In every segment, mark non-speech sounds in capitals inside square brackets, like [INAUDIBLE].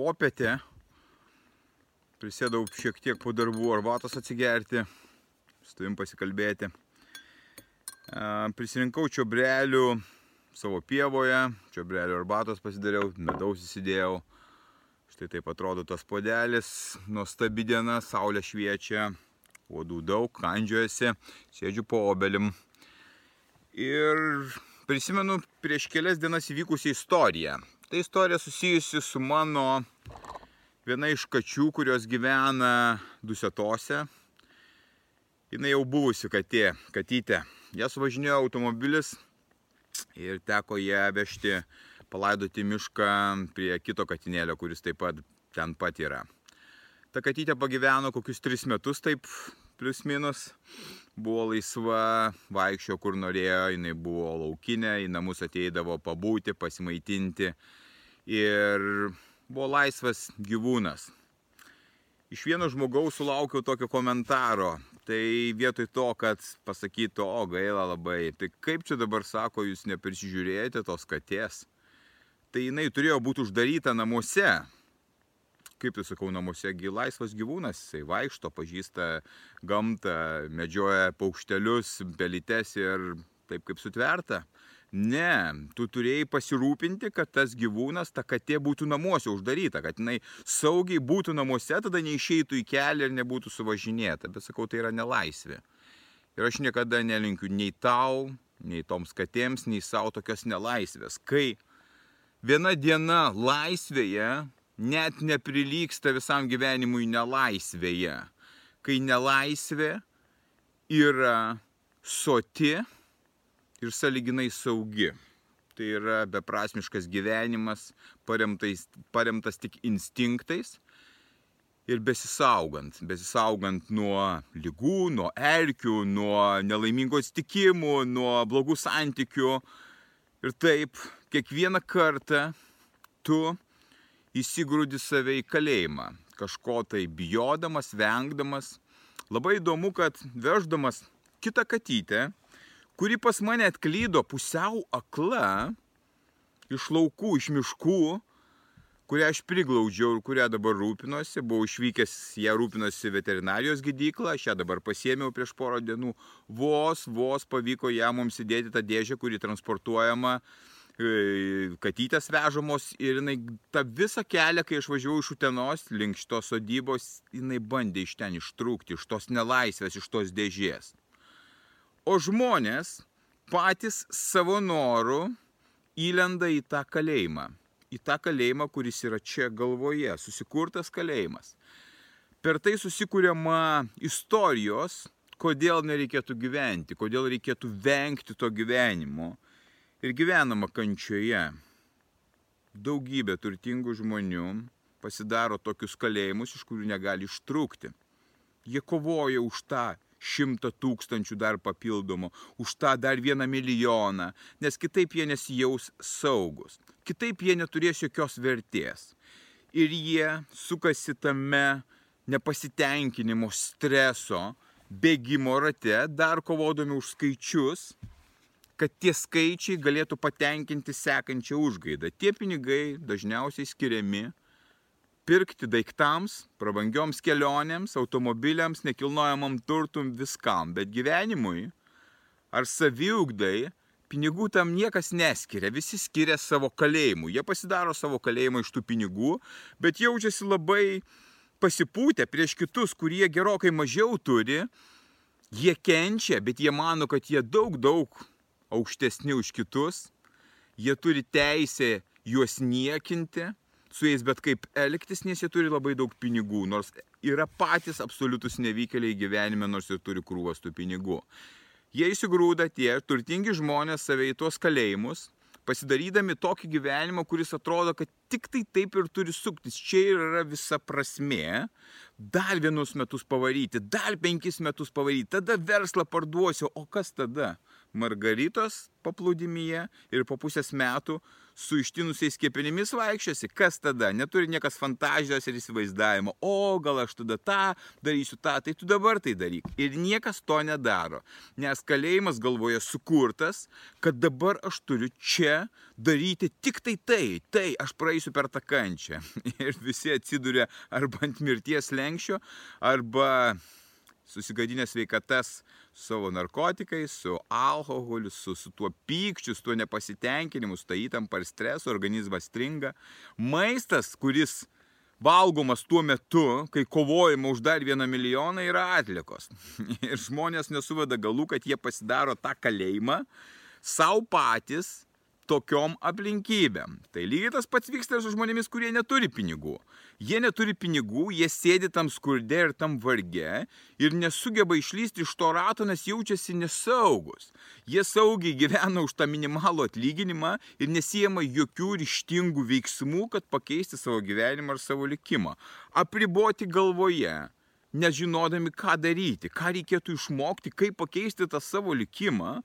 popietė prisėdau šiek tiek po darbų arbatos atsigerti, su tavim pasikalbėti. Prisirinkau čiobrelių savo pievoje, čiobrelių arbatos pasidariau, medaus įsidėjau. Štai taip atrodo tas podelis, nuostabi diena, saulė šviečia, uodų daug, kandžiuojasi, sėdžiu po obelim. Ir prisimenu prieš kelias dienas įvykusią istoriją. Tai istorija susijusi su mano viena iš kačių, kurios gyvena Dusetose. Jis jau buvusi katė, katytė. Ją suvažinėjo automobilis ir teko ją vežti palaidoti mišką prie kito katinėlio, kuris taip pat ten pat yra. Ta katytė pagyveno kokius tris metus taip plius minus. Buvo laisva, vaikščio kur norėjo, jinai buvo laukinė, į namus ateidavo pabūti, pasimaitinti ir buvo laisvas gyvūnas. Iš vieno žmogaus sulaukiau tokio komentaro. Tai vietoj to, kad pasakytų, o gaila labai, tai kaip čia dabar sako, jūs neprisižiūrėjote tos katės. Tai jinai turėjo būti uždaryta namuose, kaip tu sakau, namuose gi laisvas gyvūnas, jisai vaikšto, pažįsta gamtą, medžioja paukštelius, pelytes ir taip kaip sutverta. Ne, tu turėjai pasirūpinti, kad tas gyvūnas, ta katė būtų namuose uždaryta, kad jinai saugiai būtų namuose, tada neišeitų į kelią ir nebūtų suvažinėta. Bet sakau, tai yra nelaisvė. Ir aš niekada nelinkiu nei tau, nei toms katėms, nei savo tokios nelaisvės. Kai viena diena laisvėje net neprilyksta visam gyvenimui nelaisvėje. Kai nelaisvė yra soti ir saliginai saugi. Tai yra beprasmiškas gyvenimas, paremtais, paremtas tik instinktais ir besisaugant. Besisaugant nuo lygų, nuo erkių, nuo nelaimingų atsitikimų, nuo blogų santykių. Ir taip, kiekvieną kartą tu įsigrūdi save į kalėjimą, kažko tai bijodamas, vengdamas. Labai įdomu, kad veždamas kitą katytę, kuri pas mane atklydo pusiau akla, iš laukų, iš miškų, kurią aš priglaudžiau ir kurią dabar rūpinosi, buvau išvykęs, ją rūpinosi veterinarijos gydyklą, aš ją dabar pasiemiau prieš porą dienų, vos, vos pavyko ją mums įdėti tą dėžę, kuri transportuojama E, katytės vežamos ir jinai tą visą kelią, kai aš važiavau iš Utenos link šitos sodybos, jinai bandė iš ten ištrūkti, iš tos nelaisvės, iš tos dėžės. O žmonės patys savo noru įlenda į tą kalėjimą. Į tą kalėjimą, kuris yra čia galvoje, susikurtas kalėjimas. Per tai susikūriama istorijos, kodėl nereikėtų gyventi, kodėl reikėtų vengti to gyvenimo ir gyvenama kančioje. Daugybė turtingų žmonių pasidaro tokius kalėjimus, iš kurių negali ištrūkti. Jie kovoja už tą šimtą tūkstančių dar papildomų, už tą dar vieną milijoną, nes kitaip jie nesijaus saugus, kitaip jie neturės jokios vertės. Ir jie sukasi tame nepasitenkinimo, streso, bėgimo rate, dar kovodami už skaičius kad tie skaičiai galėtų patenkinti sekančią užgaidą. Tie pinigai dažniausiai skiriami pirkti daiktams, prabangioms kelionėms, automobiliams, nekilnojamam turtum, viskam, bet gyvenimui ar saviugdai pinigų tam niekas neskiria, visi skiria savo kalėjimų. Jie pasidaro savo kalėjimą iš tų pinigų, bet jaučiasi labai pasipūtę prieš kitus, kurie gerokai mažiau turi. Jie kenčia, bet jie mano, kad jie daug, daug aukštesni už kitus, jie turi teisę juos niekinti, su jais bet kaip elgtis, nes jie turi labai daug pinigų, nors yra patys absoliutus nevykėliai gyvenime, nors ir turi krūvas tų pinigų. Jie įsigrūda tie turtingi žmonės save į tuos kalėjimus, pasidarydami tokį gyvenimą, kuris atrodo, kad tik tai taip ir turi suktis. Čia ir yra visa prasme. Dar vienus metus pavaryti, dar penkis metus pavaryti, tada verslą parduosiu, o kas tada? Margaritos paplūdimyje ir po pusės metų su ištinusiais kepenimis vaikščiosi, kas tada? Neturi niekas fantazijos ir įsivaizdavimo, o gal aš tada tą darysiu tą, tai tu dabar tai daryk. Ir niekas to nedaro, nes kalėjimas galvoje sukurtas, kad dabar aš turiu čia daryti tik tai tai, tai aš praeisiu per tą kančią. [LAUGHS] Ir visi atsiduria arba ant mirties lenkščio, arba susigadinę sveikatas savo narkotikais, su alkoholiu, su, su tuo pykčiu, su tuo nepasitenkinimu, su ta įtampa ir stresu, organizmas stringa. Maistas, kuris valgomas tuo metu, kai kovojama už dar vieną milijoną, yra atlikos. [LAUGHS] Ir žmonės nesuveda galų, kad jie pasidaro tą kalėjimą savo patys tokiom aplinkybėm. Tai lygiai tas pats vyksta ir su žmonėmis, kurie neturi pinigų. Jie neturi pinigų, jie sėdi tam skurde ir tam varge ir nesugeba išlysti iš to rato, nes jaučiasi nesaugus. Jie saugiai gyvena už tą minimalų atlyginimą ir nesijama jokių ryštingų veiksmų, kad pakeisti savo gyvenimą ar savo likimą. Apriboti galvoje nežinodami, ką daryti, ką reikėtų išmokti, kaip pakeisti tą savo likimą.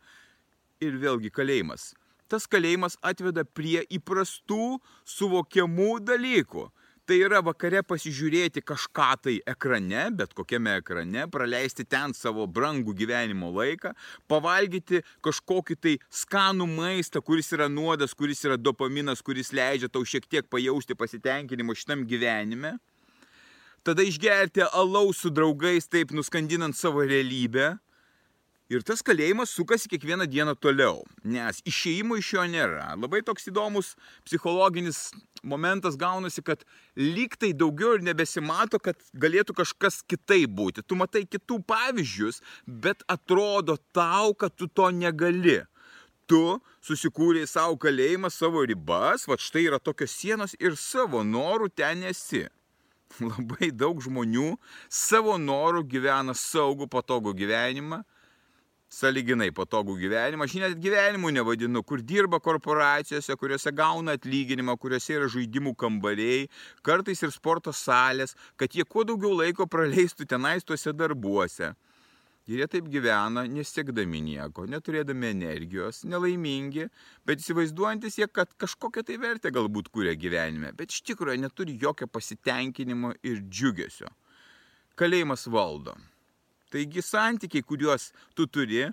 Ir vėlgi kalėjimas tas kalėjimas atveda prie įprastų suvokiamų dalykų. Tai yra vakare pasižiūrėti kažką tai ekrane, bet kokiame ekrane, praleisti ten savo brangų gyvenimo laiką, pavalgyti kažkokį tai skanų maistą, kuris yra nuodas, kuris yra dopaminas, kuris leidžia tau šiek tiek pajausti pasitenkinimo šitam gyvenime. Tada išgerti alaus su draugais, taip nuskandinant savo realybę Ir tas kalėjimas sukasi kiekvieną dieną toliau, nes išėjimo iš jo nėra. Labai toks įdomus psichologinis momentas gaunasi, kad lyg tai daugiau ir nebesimato, kad galėtų kažkas kitaip būti. Tu matai kitų pavyzdžius, bet atrodo tau, kad tu to negali. Tu susikūrėjai savo kalėjimą, savo ribas, va štai yra tokios sienos ir savo norų ten esi. Labai daug žmonių savo norų gyvena saugų, patogų gyvenimą saliginai patogų gyvenimą, aš net gyvenimu nevadinu, kur dirba korporacijose, kuriuose gauna atlyginimą, kuriuose yra žaidimų kambariai, kartais ir sporto salės, kad jie kuo daugiau laiko praleistų tenais tuose darbuose. Ir jie taip gyvena, nesiekdami nieko, neturėdami energijos, nelaimingi, bet įsivaizduojantis jie, kad kažkokią tai vertę galbūt kūrė gyvenime, bet iš tikrųjų neturi jokio pasitenkinimo ir džiugesio. Kalėjimas valdo. Taigi santykiai, kuriuos tu turi,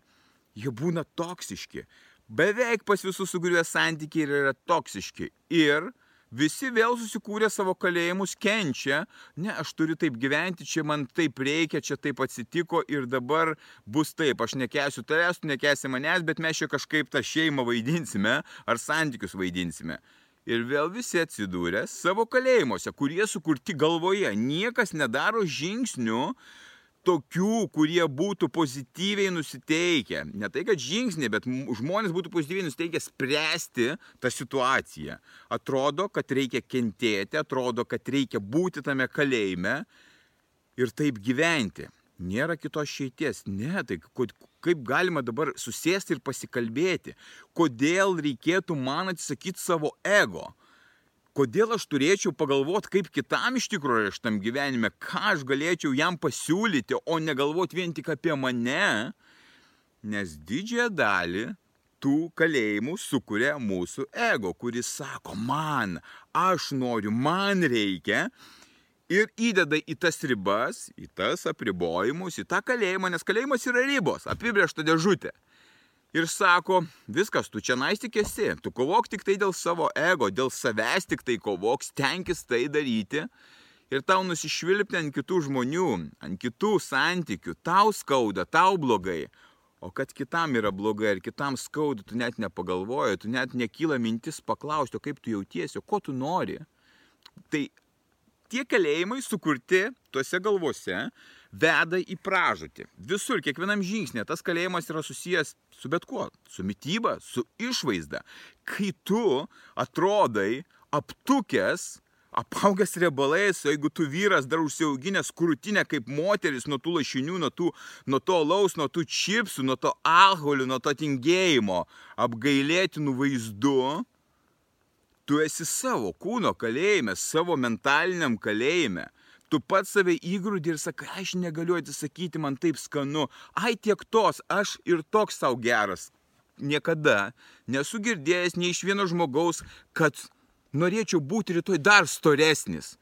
jie būna toksiški. Beveik pas visus, su kuriuo santykiai yra toksiški. Ir visi vėl susikūrė savo kalėjimus, kenčia, ne, aš turiu taip gyventi, čia man taip reikia, čia taip atsitiko ir dabar bus taip, aš nekesiu tavęs, tu nekesi manęs, bet mes čia kažkaip tą šeimą vaidinsime ar santykius vaidinsime. Ir vėl visi atsidūrė savo kalėjimuose, kurie sukurti galvoje. Niekas nedaro žingsnių, tokių, kurie būtų pozityviai nusiteikę. Ne tai, kad žingsniai, bet žmonės būtų pozityviai nusiteikę spręsti tą situaciją. Atrodo, kad reikia kentėti, atrodo, kad reikia būti tame kalėjime ir taip gyventi. Nėra kitos šeities. Ne, tai kaip galima dabar susėsti ir pasikalbėti, kodėl reikėtų man atsisakyti savo ego kodėl aš turėčiau pagalvoti, kaip kitam iš tikrųjų aš tam gyvenime, ką aš galėčiau jam pasiūlyti, o negalvoti vien tik apie mane, nes didžiąją dalį tų kalėjimų sukuria mūsų ego, kuris sako, man, aš noriu, man reikia. Ir įdeda į tas ribas, į tas apribojimus, į tą kalėjimą, nes kalėjimas yra ribos, apibriešta dėžutė ir sako, viskas, tu čia nais tik esi, tu kovok tik tai dėl savo ego, dėl savęs tik tai kovok, stenkis tai daryti ir tau nusišvilpti ant kitų žmonių, ant kitų santykių, tau skauda, tau blogai. O kad kitam yra blogai ir kitam skauda, tu net nepagalvoji, tu net nekyla mintis paklausti, kaip tu jautiesi, ko tu nori. Tai tie kalėjimai sukurti tuose galvose, veda į pražūtį. Visur, kiekvienam žingsnė, tas kalėjimas yra susijęs su bet kuo. Su mytyba, su išvaizda. Kai tu atrodai aptukęs, apaugęs riebalais, jeigu tu vyras dar užsiauginęs krūtinę kaip moteris nuo tų lašinių, nuo, tų, nuo to laus, nuo tų čipsų, nuo to alkoholio, nuo to tingėjimo, apgailėtinų vaizdų, Tu esi savo kūno kalėjime, savo mentaliniam kalėjime. Tu pats save įgrūdi ir sakai, aš negaliu atsisakyti, man taip skanu. Ai tiek tos, aš ir toks savo geras. Niekada nesu girdėjęs nei iš vieno žmogaus, kad norėčiau būti rytoj dar storesnis.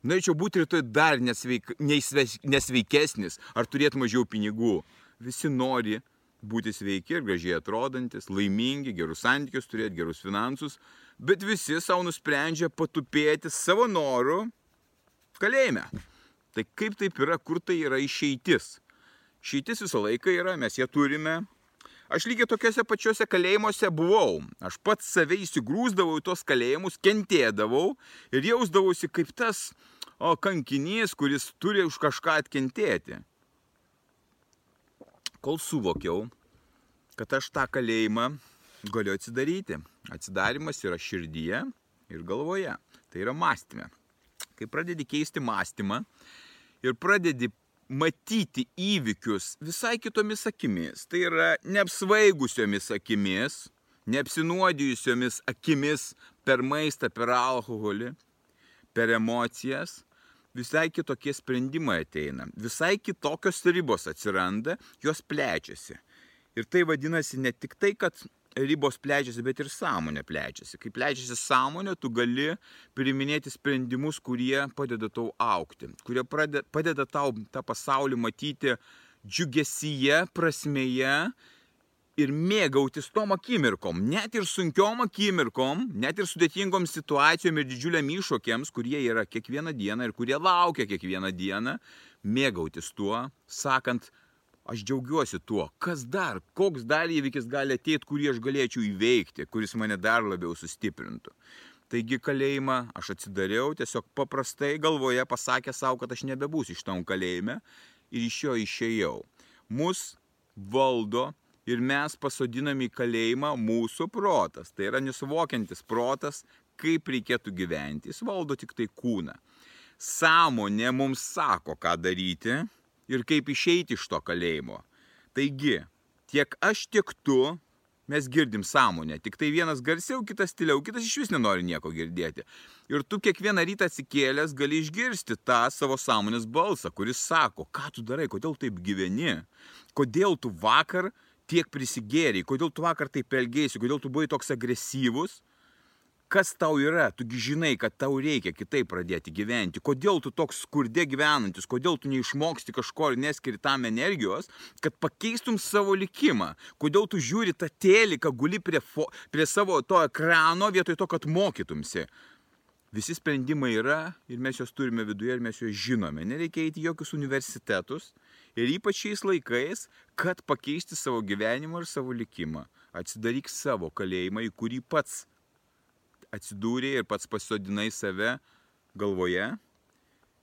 Norėčiau būti rytoj dar nesveik, nesveikesnis ar turėti mažiau pinigų. Visi nori būti sveiki ir gražiai atrodantis, laimingi, gerus santykius turėti, gerus finansus, bet visi savo nusprendžia patupėti savo noru kalėjime. Tai kaip taip yra, kur tai yra išeitis? Išeitis visą laiką yra, mes ją turime. Aš lygiai tokiuose pačiuose kalėjimuose buvau. Aš pats save įsigrūzdavau į tos kalėjimus, kentėdavau ir jausdavausi kaip tas o, kankinys, kuris turi už kažką atkentėti kol suvokiau, kad aš tą kalėjimą galiu atsidaryti. Atsidarimas yra širdyje ir galvoje. Tai yra mąstymė. Kai pradedi keisti mąstymą ir pradedi matyti įvykius visai kitomis akimis, tai yra neapsvaigusiomis akimis, neapsinuodijusiomis akimis per maistą, per alkoholį, per emocijas, visai kitokie sprendimai ateina, visai kitokios ribos atsiranda, jos plečiasi. Ir tai vadinasi ne tik tai, kad ribos plečiasi, bet ir sąmonė plečiasi. Kai plečiasi sąmonė, tu gali priminėti sprendimus, kurie padeda tau aukti, kurie padeda tau tą pasaulį matyti džiugesyje, prasmėje ir mėgautis tom akimirkom, net ir sunkiom akimirkom, net ir sudėtingom situacijom ir didžiuliam iššūkiams, kurie yra kiekvieną dieną ir kurie laukia kiekvieną dieną, mėgautis tuo, sakant, aš džiaugiuosi tuo, kas dar, koks dar įvykis gali ateiti, kurį aš galėčiau įveikti, kuris mane dar labiau sustiprintų. Taigi kalėjimą aš atsidariau, tiesiog paprastai galvoje pasakė savo, kad aš nebebūsiu iš tam kalėjime ir iš jo išėjau. Mus valdo ir mes pasodinami į kalėjimą mūsų protas. Tai yra nesuvokiantis protas, kaip reikėtų gyventi. Jis valdo tik tai kūną. Sąmonė mums sako, ką daryti ir kaip išeiti iš to kalėjimo. Taigi, tiek aš, tiek tu, mes girdim sąmonę. Tik tai vienas garsiau, kitas tyliau, kitas iš vis nenori nieko girdėti. Ir tu kiekvieną rytą atsikėlęs gali išgirsti tą savo sąmonės balsą, kuris sako, ką tu darai, kodėl taip gyveni, kodėl tu vakar tiek prisigėrei, kodėl tu vakar taip elgėsi, kodėl tu buvai toks agresyvus, kas tau yra, tugi žinai, kad tau reikia kitaip pradėti gyventi, kodėl tu toks skurde gyvenantis, kodėl tu neišmoksti kažko ir neskiri tam energijos, kad pakeistum savo likimą, kodėl tu žiūri tą teliką, guli prie, fo, prie savo to ekrano vietoj to, kad mokytumsi. Visi sprendimai yra ir mes juos turime viduje ir mes juos žinome. Nereikia eiti jokius universitetus, ir ypač šiais laikais, kad pakeisti savo gyvenimą ir savo likimą. Atsidaryk savo kalėjimą, į kurį pats atsidūrė ir pats pasodinai save galvoje.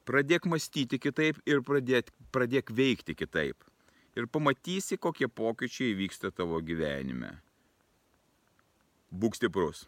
Pradėk mąstyti kitaip ir pradėk, pradėk veikti kitaip. Ir pamatysi, kokie pokyčiai vyksta tavo gyvenime. Būk stiprus.